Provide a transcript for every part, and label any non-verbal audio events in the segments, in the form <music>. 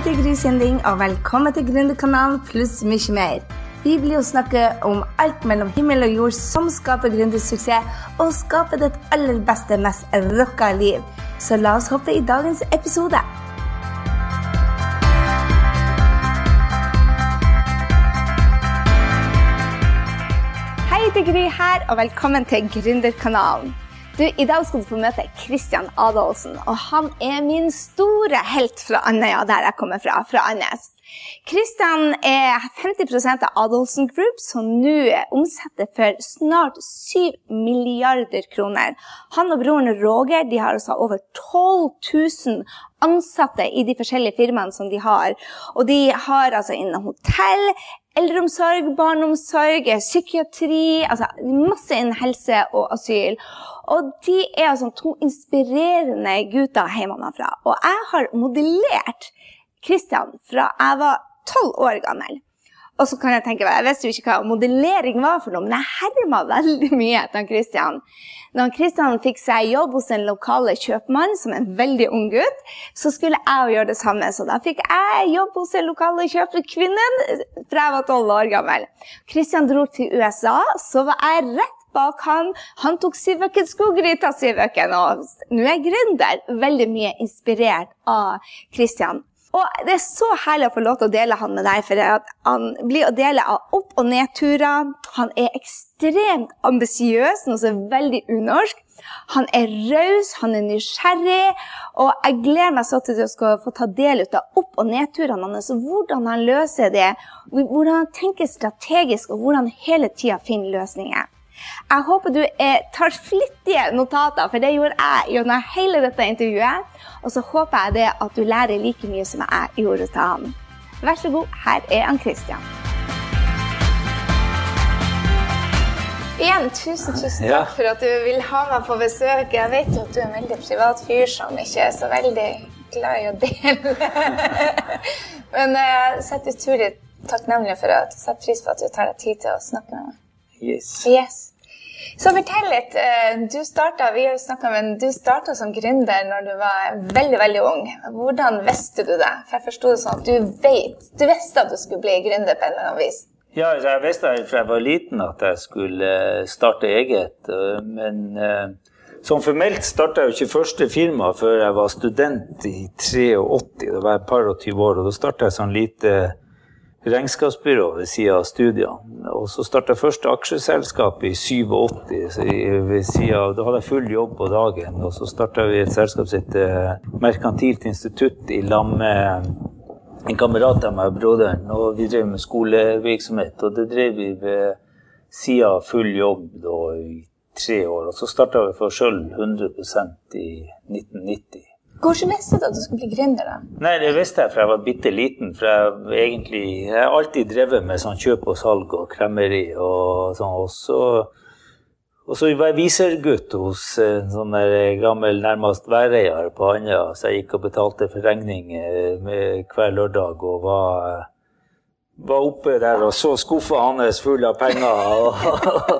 heter Gry Sinding, og velkommen til Gründerkanalen pluss mye mer. Vi blir jo snakke om alt mellom himmel og jord som skaper gründersuksess, og skaper ditt aller beste, mest rocka liv. Så la oss hoppe i dagens episode. Hei, det er Gry her, og velkommen til Gründerkanalen. Du, I dag skal du få møte Kristian Adolfsen, og han er min store helt fra Andøya, der jeg kommer fra, fra Andes. Kristian er 50% av Adolfsen Group, som nå omsetter for snart 7 milliarder kroner. Han og broren Roger de har altså over 12 000 ansatte i de forskjellige firmaene som de har. Og de har altså innen hotell, eldreomsorg, barneomsorg, psykiatri altså Masse innen helse og asyl. Og de er altså to inspirerende gutter hjemmefra. Og jeg har modellert Kristian fra jeg var tolv år gammel. Og så kan Jeg tenke meg, jeg visste jo ikke hva modellering var, for noe, men jeg herma veldig <laughs> mye etter Kristian. Når Kristian fikk seg jobb hos en lokale kjøpmann som en veldig ung gutt, så skulle jeg gjøre det samme. Så da fikk jeg jobb hos den lokale kjøpekvinnen fra jeg var tolv år gammel. Kristian dro til USA, så var jeg rett bak han. Han tok Sivøken Skoggryta, av Sivøken, og nå er jeg gründer. Veldig mye inspirert av Kristian. Og det er så herlig å få lov til å dele han med deg, for han blir å dele av opp- og nedturer. Han er ekstremt ambisiøs, noe som er veldig unorsk. Han er raus, han er nysgjerrig, og jeg gleder meg så til du skal få ta del ut av opp- og nedturene hans. Hvordan han løser det, hvordan han tenker strategisk, og hvordan han hele tida finner løsninger. Jeg håper du tar flittige notater, for det gjorde jeg gjennom hele dette intervjuet. Og så håper jeg det at du lærer like mye som jeg gjorde til han. Vær så god, her er han Christian. Igjen, tusen, tusen takk ja. for at du vil ha meg på besøk. Jeg vet jo at du er en veldig privat fyr som ikke er så veldig glad i å dele. <laughs> Men eh, jeg setter utrolig takknemlig for at du setter pris på at du tar deg tid til å snakke med meg. Yes. yes. Så fortell litt. Eh, du starta, vi har snakket, men du starta som gründer når du var veldig veldig ung. Hvordan visste du det? For jeg forsto det sånn at du vet, du visste at du skulle bli gründer på en eller annen vis. Ja, altså, jeg visste fra jeg var liten at jeg skulle eh, starte eget. Eh, men sånn formelt starta jeg jo ikke første firma før jeg var student i 83. Da var jeg par og 20 år, og da starta jeg sånn lite regnskapsbyrå ved siden av studiene. Og så starta jeg første aksjeselskap i 87. Så ved siden av, da hadde jeg full jobb på dagen. Og så starta vi et selskap som heter Merkantilt institutt i lag med en kamerat av meg broderen. Og vi drev med skolevirksomhet. Og det drev vi ved siden av full jobb da, i tre år. Og så starta vi for sjøl 100% i 1990. Hvordan visste du at du skulle bli gründer? da? Nei, Det visste jeg fra jeg var bitte liten. For jeg, egentlig, jeg har alltid drevet med sånn kjøp og salg og kremmeri. Og sånn. Og så, og så var jeg visergutt hos en sånn der gammel nærmest væreier på Andøya. Så jeg gikk og betalte for regning hver lørdag og var var oppe der og så skuffa hans full av penger. Og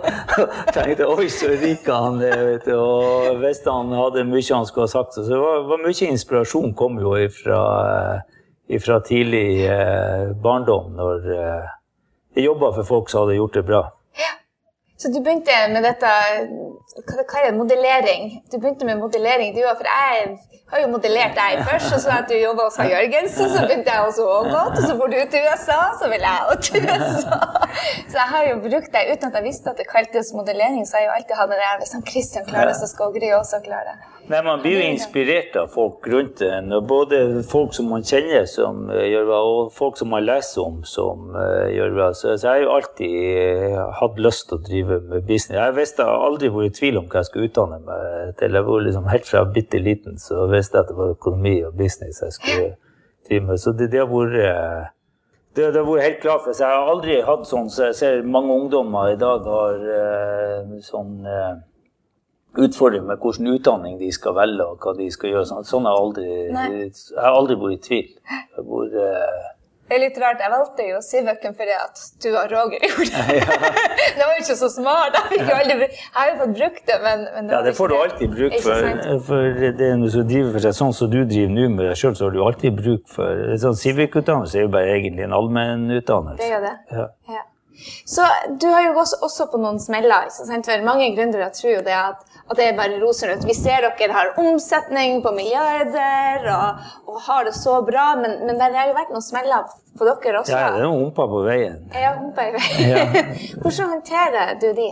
<laughs> tenkte oi, så rik han er. vet du, Og visste han hadde mye han skulle ha sagt. Så det var, var mye inspirasjon kom jo ifra, ifra tidlig eh, barndom, når eh, jeg jobba for folk som hadde gjort det bra. Ja. Så du begynte med dette hva, hva er modellering? Du begynte med modellering, du òg. For jeg har jo modellert deg først, og så at du jobba hos Jørgensen, så begynte jeg også å gå Og så bor du til USA, så vil jeg også til USA. Så jeg har jo brukt deg uten at jeg visste at det kaltes modellering, så har jeg jo alltid hatt det der hvis han Christian klarer det, så skal Gry også klare det. Nei, Man blir jo inspirert av folk rundt en. Både folk som man kjenner som uh, gjør og folk som man leser om som uh, gjør. Så, jeg har jo alltid uh, hatt lyst til å drive med business. Jeg visste har aldri vært i tvil om hva jeg skulle utdanne meg til. Jeg var liksom Helt fra bitte liten så visste jeg at det var økonomi og business jeg skulle drive med. Så det, det har vært det, det, har vært helt klart for Jeg har aldri hatt sånn så jeg ser mange ungdommer i dag har sånn utfordring med hvilken utdanning de skal velge og hva de skal gjøre. Sånn, sånn har jeg aldri, jeg har aldri vært i tvil. Jeg har vært, Det er litt rart. Jeg valgte jo Sivøken fordi at du og Roger <laughs> gjorde det. det var jo ikke så smart. Jeg, aldri, jeg har jo fått brukt det, men, men det Ja, det får du alltid bruk for. For det er noe som driver for seg sånn som du driver nå med deg sjøl, så har du alltid bruk for sånn Sivøk-utdannelse er jo bare egentlig en allmennutdannelse. Det er det. Ja. ja. Så du har jo også, også på noen smeller. For mange gründere tror jo det at at det er bare rosenrødt. Vi ser dere har omsetning på milliarder og, og har det så bra, men, men, det har jo vært noen smeller på dere også? Ja, det er noen humper på veien. Ja, humper i veien. Ja. <laughs> Hvordan håndterer du de?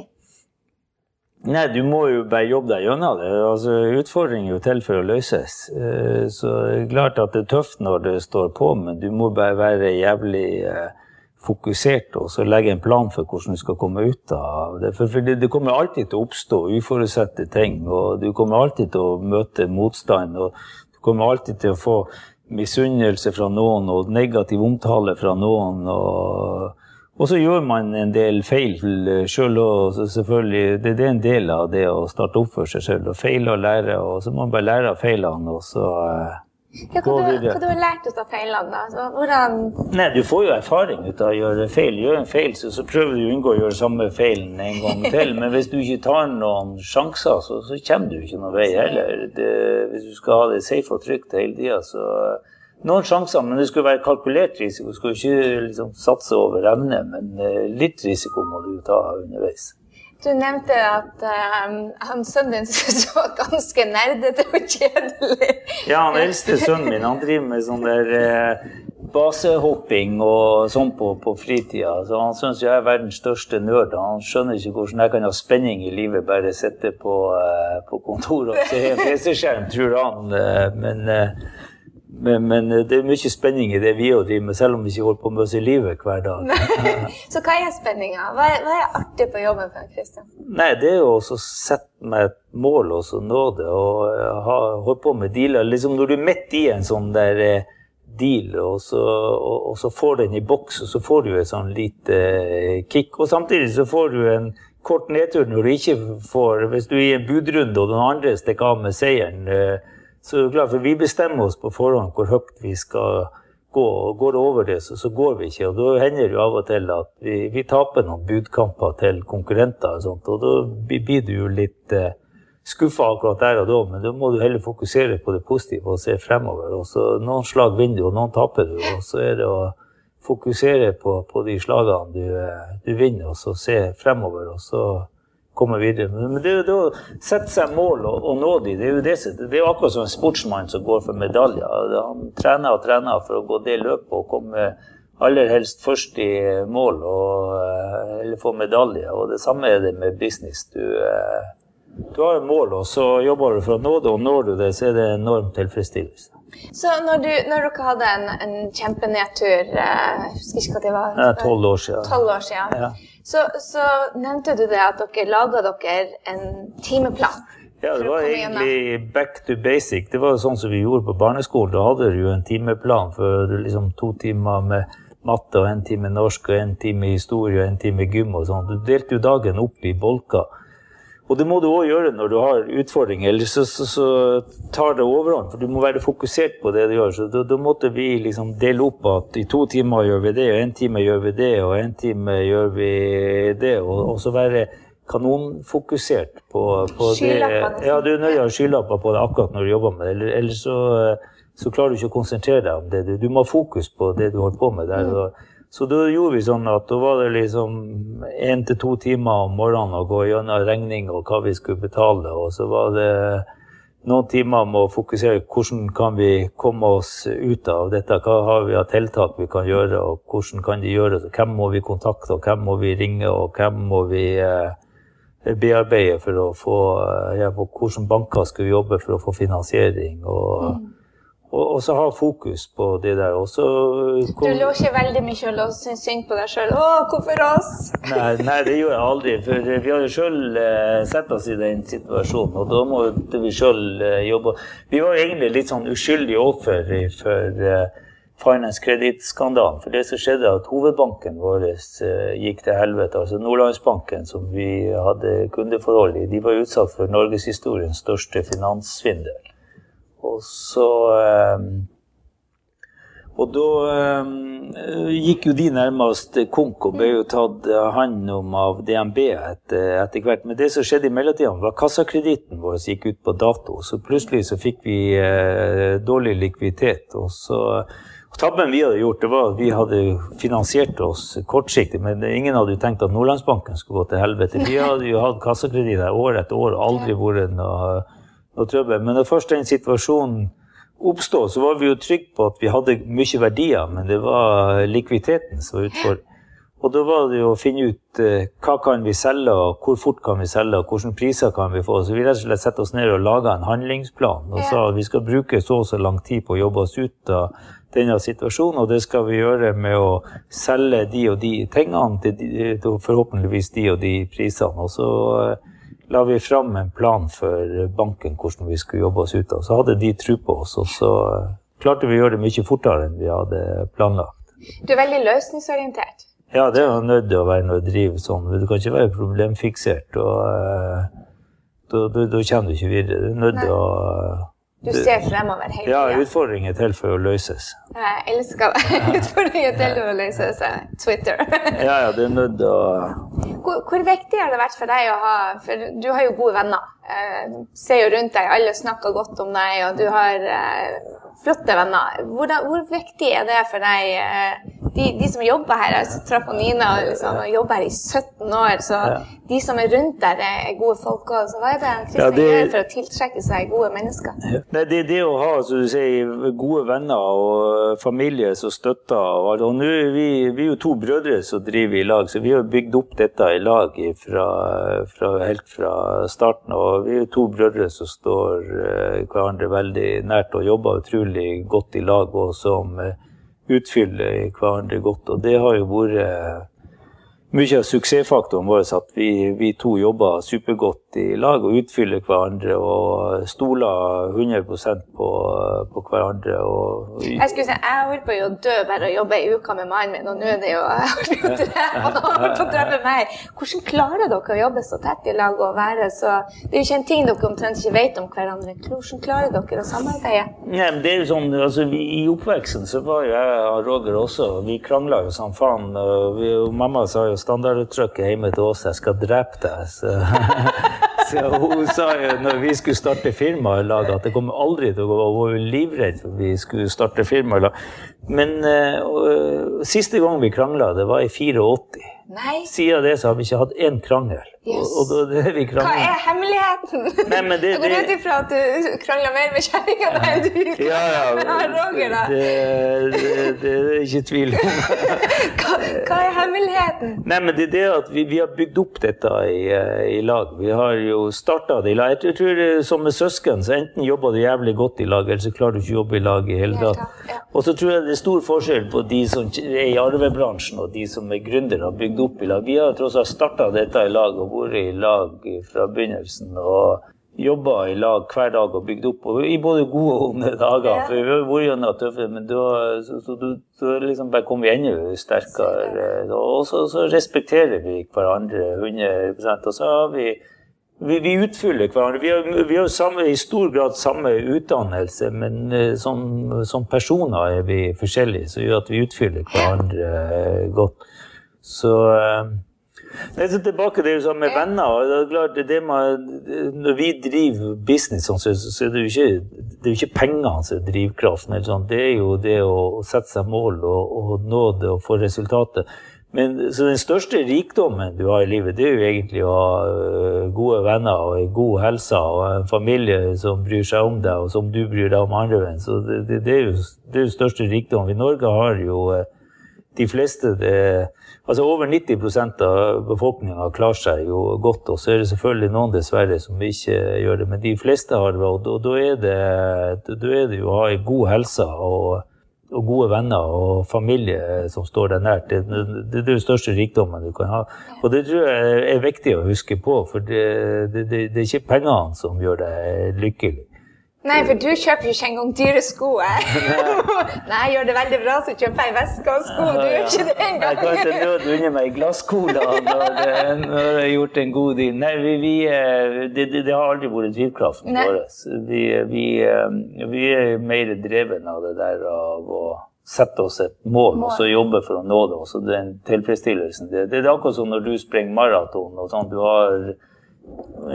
Nei, du må jo bare jobbe deg gjennom det. Altså, Utfordringer er jo til for å løses. Eh, så det er klart at det er tøft når det står på, men du må bare være jævlig eh, fokusert og så legge en plan for hvordan du skal komme ut av det. For, det, det, kommer alltid til å oppstå uforutsette ting, og du kommer alltid til å møte motstand. og Du kommer alltid til å få misunnelse fra noen og negativ omtale fra noen. og og så gjør man en del feil sjøl òg. Selvfølgelig, det, er en del av det å starte opp for seg sjøl. Feile og lære. Og så må man bare lære av feilene. og så... Ja, hva, du, hva du har lært ut av feilene? da? Så, hvordan... Nei, Du får jo erfaring ut av å gjøre feil. Gjør en feil, så, så prøver du å unngå å gjøre samme feilen en gang til. Men hvis du ikke tar noen sjanser, så, så kommer du ikke noen vei heller. Det, hvis du skal ha det safe og trygt hele tida, så Noen sjanser, men det skulle være kalkulert risiko. Du skal ikke liksom, satse over evne, men eh, litt risiko må du ta underveis. Du nevnte at um, han sønnen din <laughs> så ganske nerdete og kjedelig Ja, han eldste sønnen min han driver med sånn der eh, basehopping og sånn på, på fritida. Så han syns jeg er verdens største nerd. Han skjønner ikke hvordan jeg kan ha spenning i livet, bare sitte på, eh, på kontoret og se en PC-skjerm, tror han. Eh, men eh, men, men, det er mye spenning i det vi òg driver med, selv om vi ikke holder på med oss i livet hver dag. <laughs> så hva er spenninga? Hva, hva, er artig på jobben for Kristian? Nei, Det er jo å sette meg et mål og så nå det, og ha, holde på med dealer. Liksom når du er midt i en sånn der eh, deal, og så, og, og så får den i boks, og så får du et sånn lite eh, kick. Og samtidig så får du en kort nedtur når du ikke får Hvis du er i en budrunde og den andre stikker av med seieren. Så klart, for Vi bestemmer oss på forhånd hvor høyt vi skal gå. og Går det over det, så, så, går vi ikke. og Da hender det av og til at vi, vi taper noen budkamper til konkurrenter. Og sånt, og da blir du jo litt eh, skuffa akkurat der og da, men da må du heller fokusere på det positive og se fremover. og så Noen slag vinner du, og noen taper du. og så er det å fokusere på, på de slagene du, eh, du vinner, og så se fremover. og så komme videre. Men det, det å sette seg mål og, og nå de, det er jo det, det er akkurat som en sportsmann som går for medaljer. Han trener og trener for å gå det løpet og komme aller helst først i mål og, eh, eller få medalje. Og det samme er det med business. Du, eh, du har et mål, og så jobber du for å nå det, og når du det, så er det enorm tilfredsstillelse. Så når, du, når dere hadde en, en kjempenedtur, jeg eh, husker ikke hva det var? Tolv år siden. 12 år siden. Ja. Så, så, nevnte du det at dere laga dere en timeplan. Ja, det var egentlig back to basic. Det var sånn som vi gjorde på barneskolen. Da hadde du jo en timeplan for liksom to timer med matte og en time norsk og en time historie og en time gym og sånn. Du delte jo dagen opp i bolker. Og det må du òg gjøre når du har utfordringer, ellers så, så, så, tar det overhånd. For du må være fokusert på det du gjør. Så da, da, måtte vi liksom dele opp at i to timer gjør vi det, og en time gjør vi det, og en time gjør vi det. Og, og så være kanonfokusert på, på det. Ja, du er nøye å ha skylapper på det akkurat når du jobber med det. Ellers så, så klarer du ikke å konsentrere deg om det. Du, du må ha fokus på det du holder på med der. Mm. Så da gjorde vi sånn at da var det liksom én til to timer om morgenen å gå gjennom regning og hva vi skulle betale. Og så var det noen timer med å fokusere på hvordan kan vi komme oss ut av dette. Hva har vi av tiltak vi kan gjøre, og hvordan kan de gjøre det. Hvem må vi kontakte, og hvem må vi ringe, og hvem må vi eh, bearbeide for å få eh, ja, Hvordan banker vi jobbe for å få finansiering. og mm og, og, så ha fokus på det der. Også, kom... Du lå ikke veldig mye og syntes synd på deg sjøl? 'Å, hvorfor oss?' <laughs> nei, nei, det gjorde jeg aldri. For vi har jo sjøl eh, sett oss i den situasjonen, og da måtte vi sjøl eh, jobbe. Vi var egentlig litt sånn uskyldige offer for eh, finance credit-skandalen. For det som skjedde, at hovedbanken vår eh, gikk til helvete. Altså Nordlandsbanken, som vi hadde kundeforhold i, de var utsatt for norgeshistoriens største finanssvindel. Og så, ehm, Og da øh, gikk jo de nærmest konk og ble jo tatt hånd om av DNB etter, etter, hvert. Men det som skjedde i mellomtiden, var kassakreditten vår gikk ut på dato. Så plutselig så fikk vi øh, dårlig likviditet. og så Tabben vi hadde gjort, det var at vi hadde finansiert oss kortsiktig. Men ingen hadde jo tenkt at Nordlandsbanken skulle gå til helvete. Vi hadde jo hatt kassakreditter år etter år og aldri vært noe, noe trøbbel. Men da først den situasjonen oppstod, så var vi jo trygge på at vi hadde mye verdier, men det var likviditeten som var utfordringen. Og da var det jo å finne ut eh, hva kan vi selge, og hvor fort kan vi selge, og hvilke priser kan vi få. Så vi rett og slett sette oss ned og laga en handlingsplan og sa at vi skal bruke så og så lang tid på å jobbe oss ut av denne situasjonen, og det skal vi gjøre med å selge de og de tingene til, de, til forhåpentligvis de og de prisene. Og så eh, la vi fram en plan for banken hvordan vi skulle jobbe oss ut av. Så hadde de tro på oss, og så eh, klarte vi å gjøre det mye fortere enn vi hadde planlagt. Du er veldig løsningsorientert? Ja, det er jo nødt til å være når du driver sånn. Du kan ikke være problemfiksert. og uh, da, da, da, kommer du ikke videre. Du er nødt til å du ser fremover hele tida. Ja, utfordringer til for å løses. Jeg elsker <laughs> det. utfordringer til for å løses. Twitter. ja, ja, det er nødt til å hvor, hvor, viktig har det vært for deg å ha For du har jo gode venner. Eh, ser jo rundt deg, alle snakker godt om deg, og du har eh, flotte venner. Hvor, hvor, viktig er det for deg eh, de, de, som jobber her, altså traff Nina og liksom, jobber her i 17 år, så ja. de som er rundt der, er gode folk òg. Så hva er det Kristian ja, det, gjør for å tiltrekke seg gode mennesker? Nei, det, det å ha så du sier, gode venner og familie som støtter og, og nå vi, vi er jo to brødre som driver i lag, så vi har bygd opp dette i lag fra, fra, helt fra starten. Og vi er to brødre som står uh, hverandre veldig nært og jobber utrolig godt i lag. og som uh, utfyller hverandre godt. Og det har jo vært eh, mye av suksessfaktoren vår at vi, vi, to jobber supergodt i lag og utfyller hverandre og stoler 100% på, på hverandre. Og, jeg skulle si, jeg holdt på å dø bare å jobbe ei uke med mannen min, og nå er det jo jeg holdt på å <laughs> drepe meg. Hvordan klarer dere å jobbe så tett i lag og være så Det er jo ikke en ting dere omtrent ikke vet om hverandre. Hvordan klarer dere å samarbeide? Nei, men det er jo sånn, altså, I oppveksten så var jo jeg og Roger også Vi krangla jo som faen. Vi, og mamma sa jo standarduttrykket hjemme til oss 'jeg skal drepe deg'. Så, <laughs> så hun sa jo når vi skulle starte firma i lag, at det kommer aldri til å gå. Hun var livredd for vi skulle starte firma i lag. Men uh, siste gang vi krangla, det var i 84. Nei. Siden det så har vi ikke hatt én krangel. Yes. Og, og det vi Hva er hemmeligheten? Nei, men det, det, ut ifra at du krangler mer med kjerringa ja, enn du krangler ja, ja, med Roger, da. Det, det, det, er ikke tvil om. hva, hva, er hemmeligheten? Nei, men det er det at vi, vi har bygd opp dette i, eh, i, lag. Vi har jo starta det i lag. Jeg tror Som med søsken, så enten jobber du jævlig godt i lag, eller så klarer du ikke å jobbe i lag i hele tatt. Og så tror jeg det er stor forskjell på de som er i arvebransjen, og de som er gründere og har bygd opp i lag. Vi har tross alt starta dette i lag og vært i lag fra begynnelsen. og Jobba i lag hver dag og bygd opp, og i både gode og onde dager. For vi har vært gjennom tøffe, men da så, så, så liksom bare kom vi enda sterkere. Og så, så respekterer vi hverandre 100% Og så har vi vi, vi, utfyller hverandre. Vi har, vi har samme, i stor grad samme utdannelse, men eh, som, som personer er vi forskjellige, som gjør at vi utfyller hverandre eh, godt. Så Nei, så tilbake til det sånn med venner. Det er klart, det med, når vi driver business, sånn, så, så er det jo ikke, det er ikke pengene som er drivkraften. Sånn. Det er jo det å sette seg mål og, og nå det og få resultatet. Men så den største rikdommen du har i livet, det er jo egentlig å ha øh, gode venner og god helse og en familie som bryr seg om deg, og som du bryr deg om andre. Så det, det, det, er jo den største rikdommen. I Norge har jo øh, de fleste det, altså Over 90% av befolkninga klarer seg jo godt. Og så er det selvfølgelig noen dessverre som ikke gjør det, men de fleste har det. Og da er det, da er det jo å ha god helse og, og, gode venner og familie som står deg nært. Det, det, det, er den største rikdommen du kan ha. Og det tror jeg er viktig å huske på, for det, det er ikke pengene som gjør deg lykkelig. Nei, for du kjøper jo ikke engang dyre sko. <laughs> Nei, jeg gjør det veldig bra, så kjøper jeg veske og sko. Du gjør ikke det engang. Jeg kan ikke nød unne meg glasscola når, når jeg har gjort en god deal. Nei, vi, vi, det, det, det, har aldri vært drivkraften vår. Vi, vi, eh, vi, er mer dreven av det der av å sette oss et mål, og så jobbe for å nå det. Også den tilfredsstillelsen. Det, det er akkurat som når du springer maraton. og sånn, Du har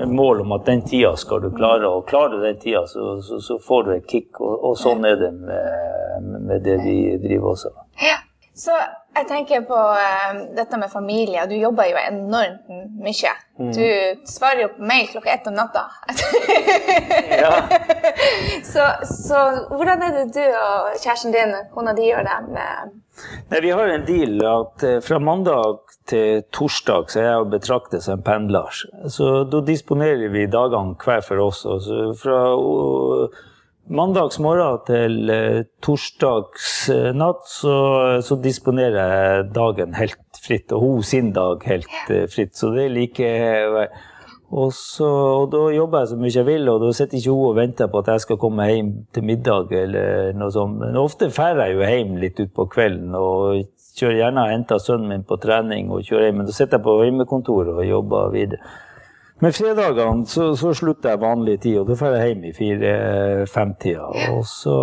mål om at den tida skal du klare, og klarer du den tida, så, så, så får du et kick. Og, og sånn er det med, med, det vi driver også. Ja. Så jeg tenker på uh, dette med familie, og du jobber jo enormt mye. Mm. Du svarer jo på mail klokka ett om natta. ja. <laughs> så, så, hvordan er det du og kjæresten din, kona di, gjør det med Nei, Vi har en deal at uh, fra mandag til torsdag så er jeg å betrakte som en pendler. Så da disponerer vi dagene hver for oss. Altså fra uh, mandags morgen til torsdagsnatt, torsdags uh, natt så, så, disponerer jeg dagen helt fritt, og hun sin dag helt uh, fritt. Så det liker jeg. og, så, og da jobber jeg så mye jeg vil, og da sitter ikke hun og venter på at jeg skal komme hjem til middag. eller noe sånt. Men ofte drar jeg jo hjem litt utpå kvelden og kjører gjerne og henter sønnen min på trening og kjører hjem. Men da sitter jeg på hjemmekontoret og jobber videre. Men fredagene så, så slutter jeg vanlig tid, og da drar jeg hjem i fire-fem-tida. Og så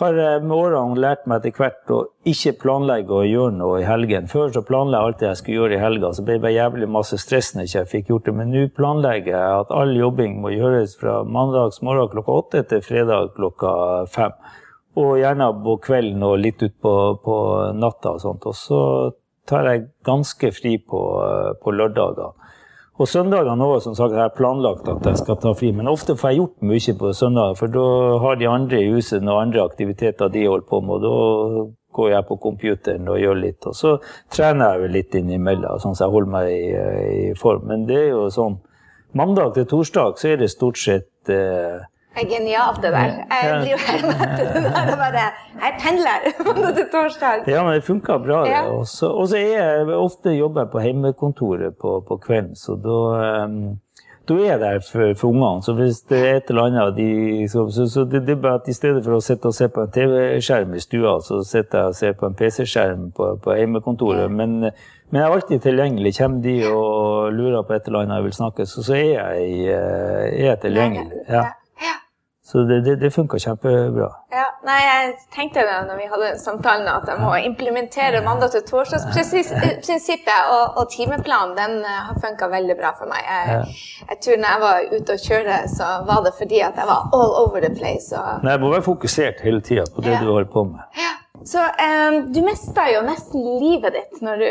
har jeg med årene lært meg etter hvert å ikke planlegge å gjøre noe i helgen. Før så planla jeg alt det jeg skulle gjøre i helga, så ble det jævlig masse stress når jeg ikke fikk gjort det. Men nå planlegger jeg at all jobbing må gjøres fra mandags morgen klokka åtte til fredag klokka fem. Og gjerne på kvelden og litt utpå på natta og sånt. Og så tar jeg ganske fri på, på lørdager. Og søndagene òg, som sagt, har jeg planlagt at jeg skal ta fri. Men ofte får jeg gjort mye på søndager, for da har de andre i huset noen andre aktiviteter de holder på med. og da går jeg på computeren og gjør litt. Og så trener jeg litt innimellom, sånn at jeg holder meg i, i, form. Men det er jo sånn Mandag til torsdag så er det stort sett eh, det er genialt, det der. Jeg med til <laughs> det der. Bare, jeg pendler <laughs> mandag til torsdag. Ja, men det funka bra, det. Og så er jeg ofte jobber på hjemmekontoret på, på kvelden, så da um, da er jeg der for, for ungene. Så hvis det er et eller annet de, så, så, så det, det, er bare at I stedet for å sitte og se på en TV-skjerm i stua, så sitter jeg og ser på en PC-skjerm på, på hjemmekontoret. Men, men, jeg er alltid tilgjengelig. Kommer de og lurer på et eller annet jeg vil snakke, så, så er, jeg, eh, er jeg tilgjengelig. Ja. Så det, det, det funka kjempebra. Ja, nei, jeg tenkte det når vi hadde samtalen at jeg må implementere mandag til torsdagsprinsippet. Og, og timeplanen den eh, har funka veldig bra for meg. Jeg, jeg, tror når jeg var ute og kjørte, så var det fordi at jeg var all over the place. Og... Nei, jeg må være fokusert hele tida på det ja. du holder på med. Ja. Så um, du mista jo nesten livet ditt når du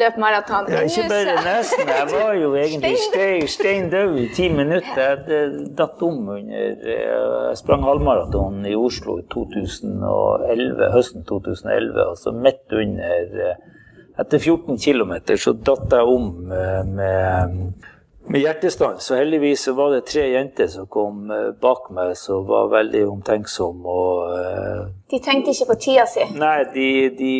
løp maraton. Ja, ikke bare nesten. Jeg var jo egentlig <laughs> stein, død i ti minutter. Jeg datt om under eh, Jeg sprang halvmaraton i Oslo i 2011, høsten 2011. Altså midt under eh, Etter 14 km så datt jeg om eh, med med hjertestans. Så heldigvis var det tre jenter som kom eh, bak meg som var veldig omtenksomme. Og, uh, de tenkte ikke på tida si? Nei, de, de,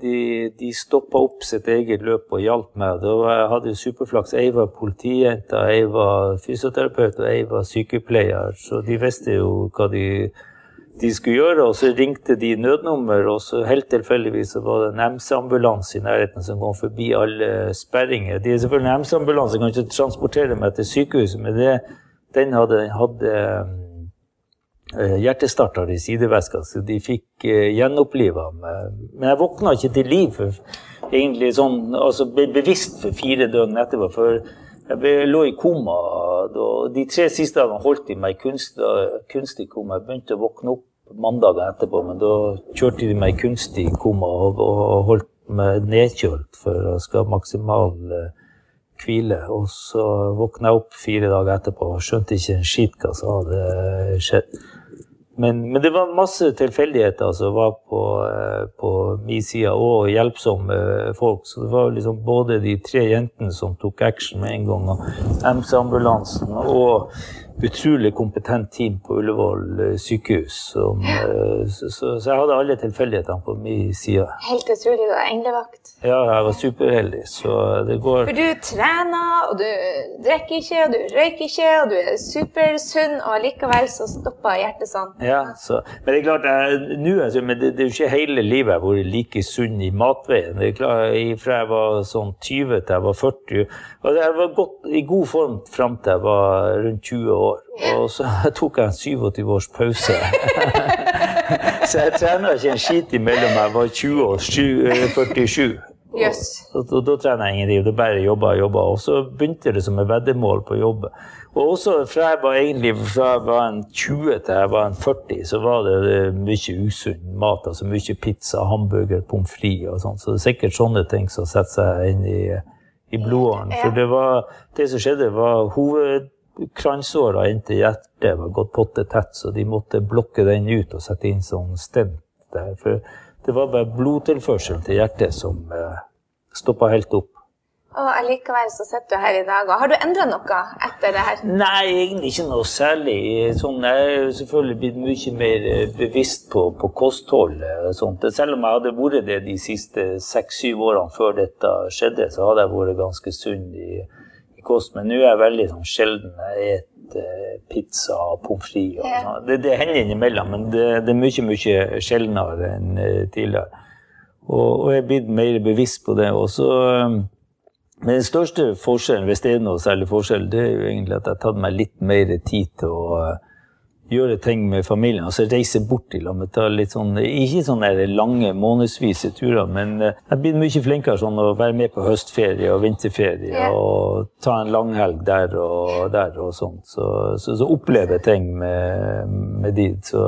de, de stoppa opp sitt eget løp og hjalp meg. Da jeg hadde jeg superflaks. Ei var politijente, ei var fysioterapeut og ei var sykepleier. Så de visste jo hva de de skulle gjøre, og så ringte de nødnummer, og så helt tilfeldigvis var det en MC-ambulanse i nærheten som kom forbi alle sperringer. De er selvfølgelig en MC-ambulanse, kan ikke transportere meg til sykehuset, men det, den hadde, hadde uh, hjertestarter i sideveska, så de fikk uh, gjenoppliva meg. Men jeg våkna ikke til liv for, egentlig sånn, altså bevisst for fire døgn etterpå. for jeg lå i koma. Og de tre siste dagene holdt de meg kunstig, kunstig koma. Jeg begynte å våkne opp mandagen etterpå, men da kjørte de meg kunstig koma og, og holdt meg nedkjølt for å skal ha maksimal uh, hvile. Og så våkna jeg opp fire dager etterpå og skjønte ikke en skit hva som hadde skjedd. Men, men, det var masse tilfeldigheter som var på, eh, på min side, og hjelpsomme folk. Så det var liksom både de tre jentene som tok action med en gang, og MC-ambulansen, og utrolig kompetent team på Ullevål eh, sykehus. Som, eh, så, så, så, jeg hadde alle tilfeldighetene på min side. Helt utrolig. Du var englevakt. Ja, jeg var superheldig, så det går For du trener, og du drikker ikke, og du røyker ikke, og du er supersunn, og likevel så stopper hjertet sånn. Ja, så, men det er klart, jeg, nå, altså, men det, det, er jo ikke hele livet jeg har vært like sunn i matveien. Det er klart, Fra jeg var sånn 20 til jeg var 40. Og jeg var godt, i god form fram til jeg var rundt 20 år. Og så <laughs> tok jeg en 27 års pause. <laughs> så jeg trena ikke en skit imellom jeg var 20 og 47. Yes. Og, og, da trener jeg ingenting. Da bare jobba og jobba. Og så begynte det som et veddemål på jobb. Og også fra jeg var egentlig fra jeg var en 20 til jeg var en 40, så var det mye usunn mat. Altså mye pizza, hamburger, pommes frites og sånn. Så det er sikkert sånne ting som setter seg inn i, i blodåren. For det, var, det som skjedde, var hovedkransåra inntil hjertet var gått pottetett, så de måtte blokke den ut og sette inn sånn stent der. For det var bare blodtilførselen til hjertet som eh, stoppa helt opp. Og allikevel så sitter du her i dag. og Har du endra noe etter det her? Nei, egentlig ikke noe særlig. Sånn, jeg er selvfølgelig blitt mye mer eh, bevisst på, på kosthold. Sånt. Selv om jeg hadde vært det de siste seks-syv årene før dette skjedde, så hadde jeg vært ganske sunn i kost. Men nå er jeg veldig sånn, sjelden jeg spiser pizza og pommes frites. Og ja. det, det, hender innimellom, men det, det, er mye mye sjeldnere enn eh, tidligere. Og, og jeg er blitt mer bevisst på det. Også, eh, men den største forskjellen, hvis det er noe særlig forskjell, det er jo egentlig at jeg har tatt meg litt mer tid til å eh, gjøre ting med familien. Altså reise bort. Ta litt sånn, ikke sånne lange månedsvise turer, men eh, jeg blir mye flinkere sånn å være med på høstferie og vinterferie. ja. Og ta en langhelg der og der og sånt. Så, så, så oppleve ting med, med de. Så,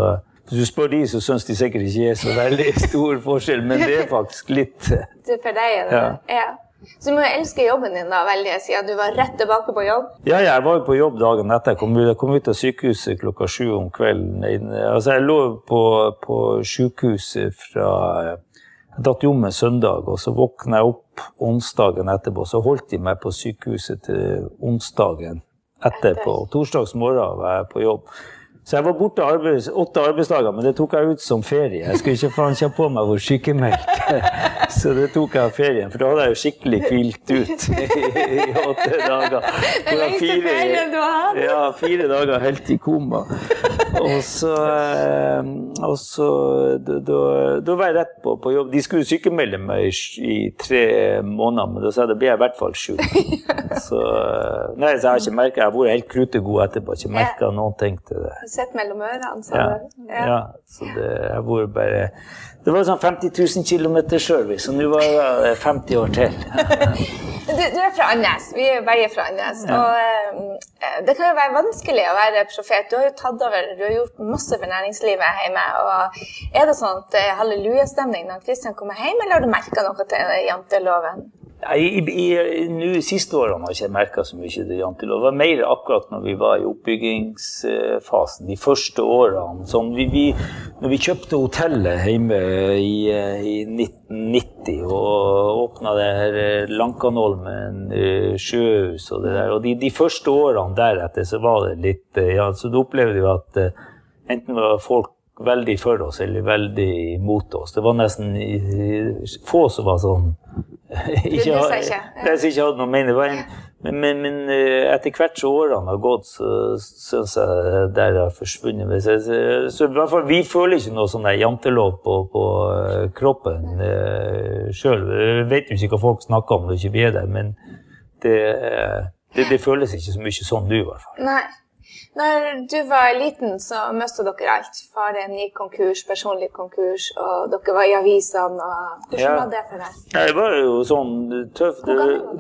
hvis du spør de, så syns de sikkert ikke er så veldig <laughs> stor forskjell, men det er faktisk litt. <laughs> For deg er det ja. ja. Så du må jo elske jobben din da veldig, siden du var rett tilbake på jobb? Ja, jeg var jo på jobb dagen etter. Jeg kom jeg kom ut av sykehuset klokka sju om kvelden. Altså, jeg lå på, på sykehuset fra Jeg datt om en søndag, og så våkna jeg opp onsdagen etterpå. Så holdt de meg på sykehuset til onsdagen etterpå. Torsdags morgen var jeg på jobb. Så jeg var borte arbeids, åtte arbeidsdager, men det tok jeg ut som ferie. Jeg skulle ikke faen ikke på meg hvor sykemeldt. <laughs> Så det tok jeg av ferien, for da hadde jeg jo skikkelig hvilt ut i, <laughs> i åtte dager. Den lengste ferien du har hatt? Ja, fire dager helt i koma. Og så, eh, og så da, da, var jeg rett på, på, jobb. De skulle sykemelde meg i, i tre måneder, men da sa jeg da blir jeg i hvert fall sjuk. <laughs> Så, eh, nei, så jeg har ikke merket, jeg har vært helt krutegod etterpå, ikke merka noen ting til det sett mellom ørene. sa ja. ja. ja. så det, jeg bor bare Det var sånn 50 000 km service, og nå var det 50 år til. <laughs> du, du, er fra Andes. Vi er begge fra Andes. Ja. Og eh, det kan jo være vanskelig å være profet. Du har jo tatt over, du har gjort masse for næringslivet hjemme. og Er det sånn at det er hallelujastemning når Kristian kommer hjem, eller har du merka noe til janteloven? I, i, i siste årene har jeg ikke merka så mye til. Det var mer akkurat når vi var i oppbyggingsfasen, de første årene. Sånn, vi, vi, når vi kjøpte hotellet hjemme i, i 1990 og åpna det her Lankanolmen sjøhus og det der, og de, de, første årene deretter så var det litt ja, så Du opplevde jo at eh, enten var folk veldig for oss eller veldig mot oss. Det var nesten få som var sånn <laughs> ikke, har, jeg ikke hadde noe mening. Men, men, men, eh, etter hvert som årene har gått, så syns jeg det har forsvunnet. Så, så, i hvert fall, vi føler ikke noe sånn jantelov på, på eh, kroppen uh, sjøl. Vi vet jo ikke hva folk snakker om når vi ikke er der, men det, det, det, føles ikke så mye sånn nå, i hvert fall. Nei. Når du var liten, så mista dere alt. Faren gikk konkurs, personlig konkurs, og dere var i avisene. Hvordan ja. var det for deg? Jeg var jo sånn tøff.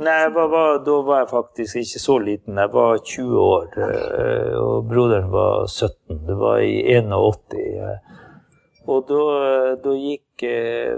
Nei, var, var, da var jeg faktisk ikke så liten. Jeg var 20 år, okay. og broderen var 17. Det var i 81. Og da, da gikk eh,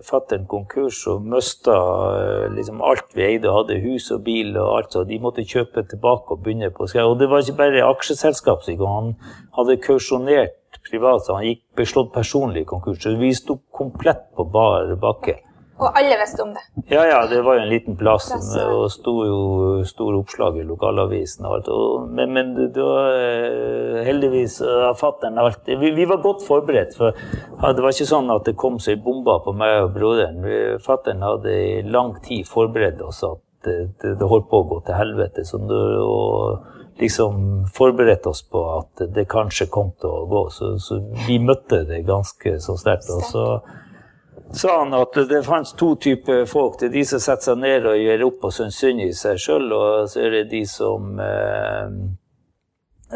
fattern konkurs og mista eh, liksom alt vi eide. Hadde hus og bil og alt. Så de måtte kjøpe tilbake og begynne på skrev. Og det var ikke bare aksjeselskap. Han hadde kausjonert privat, så han gikk beslått personlig konkurs. Så vi sto komplett på bar bakke. Og alle visste om det? Ja, ja, det var jo en liten plass. Plass og sto jo store oppslag i lokalavisen og alt. Og, men, men da eh, heldigvis har fatter'n alt vi, vi, var godt forberedt. For det var ikke sånn at det kom seg bomba på meg og broderen. Fatter'n hadde i lang tid forberedt oss at det, det, det, holdt på å gå til helvete. Så, og liksom forberedt oss på at det kanskje kom til å gå. Så, så vi møtte det ganske så sterkt. Og så sa han at det fantes to typer folk. Det er de som setter seg ned og gjør opp og syns synd i seg sjøl, og så er det de som eh,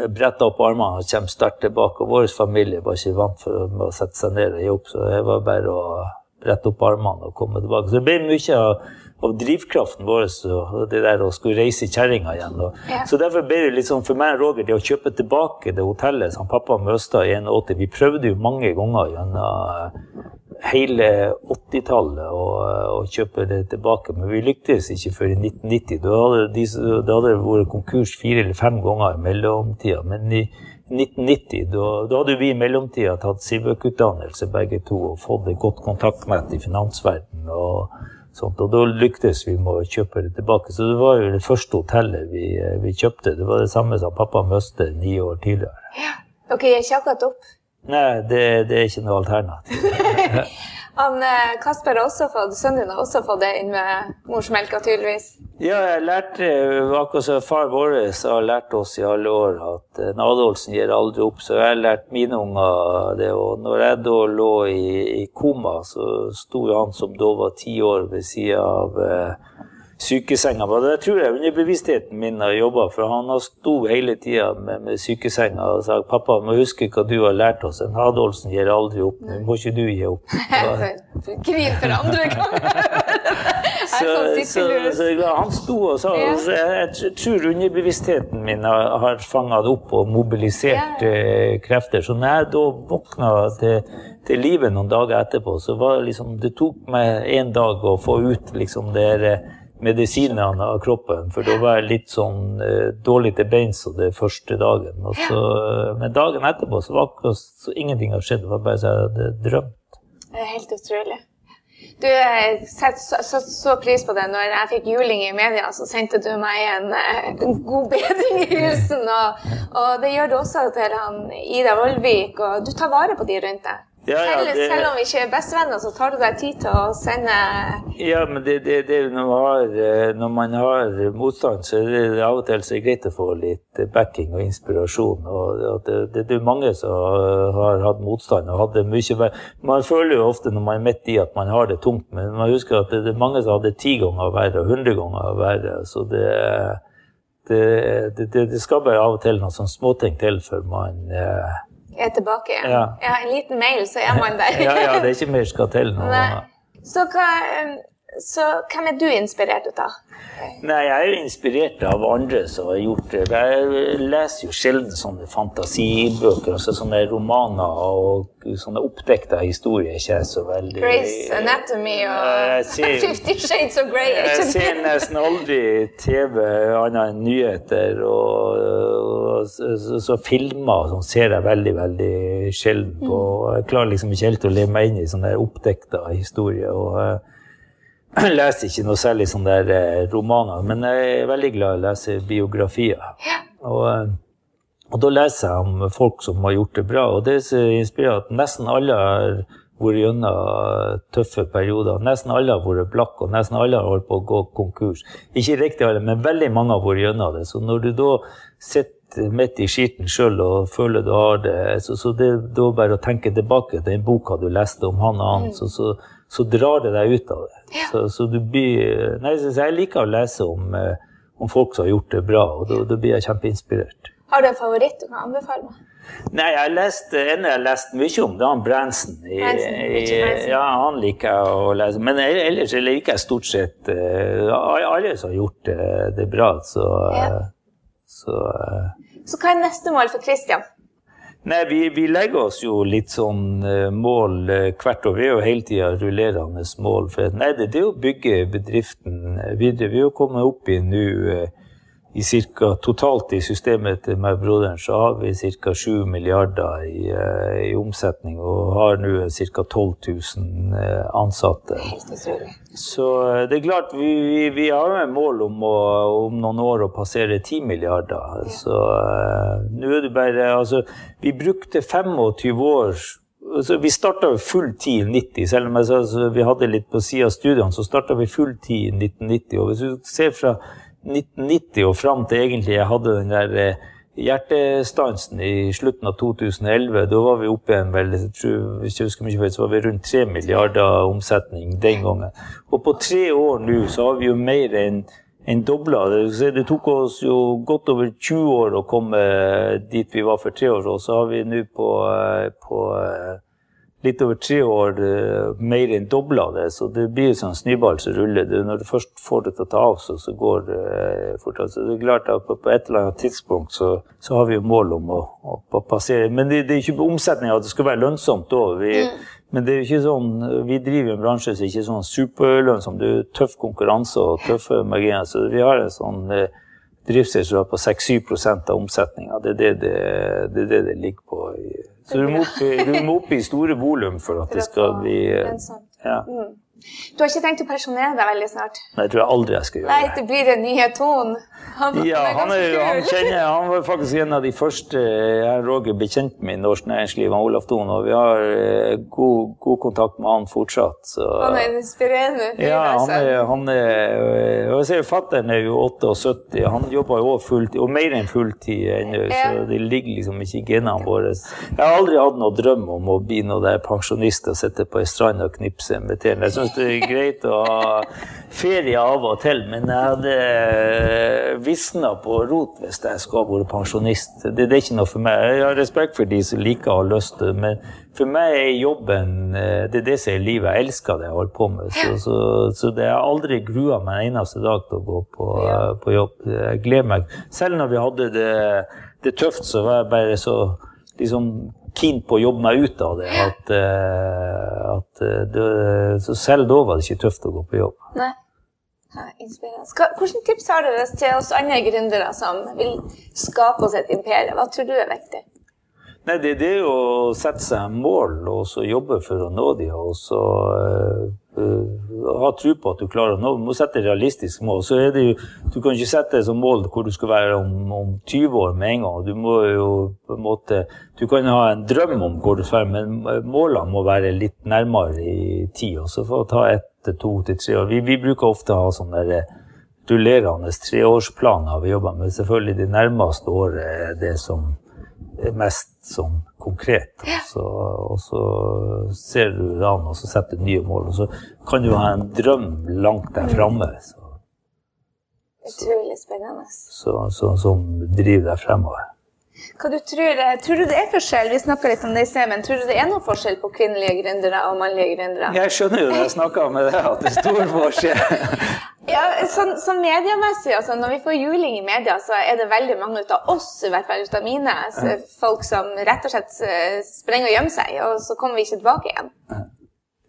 bretter opp armene og kommer sterkt tilbake. Og vår familie var ikke vant for å sette seg ned og jobb, så det var bare å brette opp armene og komme tilbake. Så det ble mye av, av drivkraften vår og det der å skulle reise kjerringa igjen. Ja. Så derfor ble det sånn for meg og Roger det å kjøpe tilbake det hotellet som pappa mista i 81. Vi prøvde jo mange ganger gjennom hele 80-tallet å kjøpe det tilbake, men vi lyktes ikke før i 1990. Da hadde, de, da hadde det vært konkurs fire eller fem ganger i mellomtida. Men i 1990 da, da hadde vi i mellomtida tatt Sivøk-utdannelse begge to og fått et godt kontaktnett i finansverdenen. Og, sånt, og da lyktes vi med å kjøpe det tilbake. Så det var jo det første hotellet vi, vi kjøpte. Det var det samme som pappa mistet ni år tidligere. Ja, Dere gir ikke akkurat opp? Nei, det, det, er ikke noe alternativ. <laughs> Han, eh, Kasper har også fått, Sønnen din har også fått det inn med morsmelka, tydeligvis? Ja, jeg lærte, akkurat som far vår har lært oss i alle år, at en eh, gir aldri opp. Så jeg har lært mine unger det. Og når jeg da lå i, i koma, så sto han som da var ti år ved sida av eh, sykesenga. Det tror jeg underbevisstheten min har jobba for. Han har sto hele tida med, med, sykesenga og sa pappa, må huske hva du har lært oss. En Adolfsen gir aldri opp. Nå må ikke du gi opp. <laughs> Hvil for andre <laughs> gang! <laughs> så, så, så, han sto og sa ja. jeg, jeg, tror underbevisstheten min har, har fanga det opp og mobilisert ja. eh, krefter. Så når jeg da våkna til, til livet noen dager etterpå, så var det liksom Det tok meg en dag å få ut liksom det medisinene av kroppen. For da var jeg litt sånn eh, dårlig til beins den første dagen. Så, men dagen etterpå så var akkurat så ingenting har skjedd. Det var bare så jeg hadde drømt. Det er helt utrolig. Du setter så, så, så, pris på det. Når jeg fikk juling i media, så sendte du meg en, eh, en god bedring i husen. Og, og, det gjør du også til han Ida Vollvik. Og du tar vare på de rundt deg. Ja, ja, det, selv om vi ikke er bestevenner, så tar du deg tid til å sende Ja, men det, det, det når, man har, eh, når, man har, motstand, så er det av og til så greit å få litt backing og inspirasjon. Og det, er mange som har hatt motstand og hadde mye. Man føler jo ofte når man er midt i at man har det tungt, men man husker at det, er mange som hadde ti ganger verre og hundre ganger verre. Så det, det, skal bare av og til noen sånne småting til før man eh, er tilbake igjen. Ja. ja. En liten mail, så er man der. <laughs> ja, ja, det er ikke mer skal til nå. Så, hva, så hvem er du inspirert av? Nei, Jeg er jo inspirert av andre som har gjort det. Jeg leser jo sjelden sånne fantasibøker, altså sånne romaner og sånne oppdekta historier. ikke jeg så veldig... Grace Anatomy og ser, <laughs> Fifty Shades of Grey. Jeg ser nesten aldri TV annet enn nyheter. Og, og så, så, filmer sånn ser jeg veldig, veldig sjelden på. Mm. Jeg klarer liksom ikke helt å leve meg inn i sånne oppdekta historier. og eh, jeg leser ikke noe særlig sånne der eh, romaner, men jeg er veldig glad i å lese biografier. Og, eh, og, da leser jeg om folk som har gjort det bra, og det inspirerer at nesten alle har vært gjennom tøffe perioder. Nesten alle har vært blakke, og nesten alle har holdt på å gå konkurs. Ikke riktig alle, men veldig mange har vært gjennom det. Så når du da sitter midt i skiten sjøl og føler du har det, så, så det er bare å tenke tilbake til den boka du leste om han og han, mm. så, så så drar det deg ut av det. Ja. Så, så, du blir Nei, jeg liker å lese om, eh, om, folk som har gjort det bra, og da, da blir jeg kjempeinspirert. Har du en favoritt du kan anbefale meg? Nei, jeg har lest, En jeg har lest mye om, det er han. I, Ja, han liker jeg å lese. Men ellers liker jeg stort sett uh, alle som har gjort det, det bra. Så, ja. Så, uh, så hva er neste mål for Christian? Nei, vi, vi, legger oss jo litt sånn uh, mål uh, hvert år. Vi er jo hele tida rullerende mål. For nei, det, det, er å bygge bedriften videre. Vi er jo kommet opp i nå i cirka, Totalt i systemet til meg broderen så har vi ca. 7 milliarder i, uh, i, omsetning og har nå ca. 12 000 uh, ansatte. Så uh, det er klart, vi, vi, vi har jo et mål om, å, om, noen år å passere 10 milliarder. Så uh, nå er det bare Altså, vi brukte 25 år så Vi starta full tid i 90, selv om jeg, altså, vi hadde litt på sida av studiene, så starta vi full tid i 1990. og hvis du ser fra 1990 og fram til egentlig jeg hadde den der eh, hjertestansen i slutten av 2011. Da var vi oppe igjen vel, hvis jeg husker mye så var vi rundt 3 milliarder omsetning den gangen. Og på tre år nå så har vi jo mer enn en dobla. Det, det tok oss jo godt over 20 år å komme dit vi var for tre år siden. Så har vi nå på, eh, på eh, litt over tre år uh, mer enn dobla det. Så det blir sånn snøball som ruller. Det, når du først får det til å ta av, så, så går det uh, fort. Så det er klart at på, et eller annet tidspunkt så, så har vi jo mål om å, å, passere. Men det, det er ikke omsetninga at det skal være lønnsomt òg. Mm. Men det er jo ikke sånn, vi driver en bransje som ikke er sånn superlønnsom. Det er jo tøff konkurranse og tøffe marginer. Så vi har en sånn uh, driftsresultat på 6-7 av omsetninga. Det, det, det, det, er det det ligger på. så du må, opp, du må opp i store volum for at det skal bli ja. Du har ikke tenkt å pensjonere deg veldig snart? Nei, det tror jeg aldri jeg skal gjøre. Nei, det blir den nye tonen. Han, ja, han, er, han, kjenner, han var faktisk en av de første jeg Roger ble kjent med i norsk næringsliv, han Olaf Thon, og vi har eh, god, god, kontakt med han fortsatt. Så. Han er en inspirerende fyr, ja, han altså. er, han er, jeg ser Fattern er jo 78, han jobber jo fulltid, og mer enn fulltid ennå, ja. så det ligger liksom ikke i genene våre. Jeg har aldri hatt noen drøm om å bli noen der pensjonist og sitte på ei strand og knipse med tærne. Det er greit å ha ferie av og til, men jeg hadde visna på rot hvis jeg skal vært pensjonist. Det, det, er ikke noe for meg. Jeg har respekt for de som liker å ha lyst men for meg er jobben eh, det er det som er livet. Jeg elsker det jeg holder på med. Så, så, så det har aldri grua meg en eneste dag til å gå på, på, jobb. Jeg gleder meg. Selv når vi hadde det, det tøft, så var jeg bare så liksom keen på å jobbe meg ut av det. At, uh, at det, så selv da var det ikke tøft å gå på jobb. Nei. Hvilke tips har dere til oss andre gründere som vil skape oss et imperium? Hva tror du er viktig? Nei, det, det er jo å sette seg mål og så jobbe for å nå dem. Og så uh, ha tro på at du klarer å nå Du må sette realistisk mål. Så er det jo, du kan ikke sette det som mål hvor du skal være om, om 20 år med en gang. Du må jo på en måte Du kan ha en drøm om hvor du skal være, men målene må være litt nærmere i tid. Og så å ta ett til to til tre år. Vi, vi, bruker ofte å ha sånne der eh, rullerende treårsplaner vi jobber med. Selvfølgelig de nærmeste årene er det som mest sånn konkret. Og så, og så ser du det an, og så setter du nye mål. Og så kan du ha en drøm langt der framme. Utrolig spennende. Så, så, som driver deg fremover. Hva du tror, tror du det er forskjell vi litt om det i sted, men tror du det er noen forskjell på kvinnelige gründere og mannlige gründere? Jeg skjønner jo når jeg snakker med deg at det er stor forskjell. <laughs> ja, sånn, så mediemessig, altså, Når vi får juling i media, så er det veldig mange av oss, i hvert fall ut av mine, folk som rett og slett eh, sprenger og gjemmer seg, og så kommer vi ikke tilbake igjen.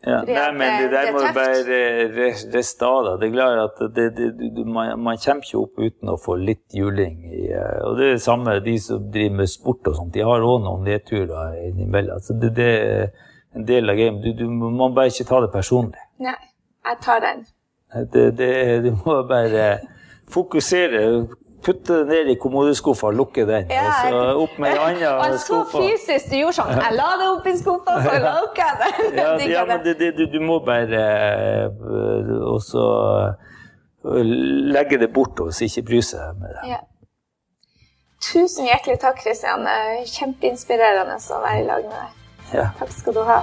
Ja. Nei, men det, der må du bare riste av deg. Det er klart at det, det, man, man, kommer ikke opp uten å få litt juling. I, eh, og det er det samme de som driver med sport og sånt. De har òg noen nedturer innimellom. Altså det, det, er en del av gamet. Du, du, må bare ikke ta det personlig. Nei, jeg tar den. du må bare fokusere putte det ned i kommodeskuffa og lukke den. Ja, og så opp med ei anna skuffe. Så fysisk du gjorde sånn. Jeg la det opp i skuffa, så lukka jeg den. <laughs> Ja, ja, men det, det, du, du, må bare uh, Og så uh, legge det bort og ikke bry seg med det. Ja. Tusen hjertelig takk, Kristian. Kjempeinspirerende å være i lag med deg. Ja. Takk skal du ha.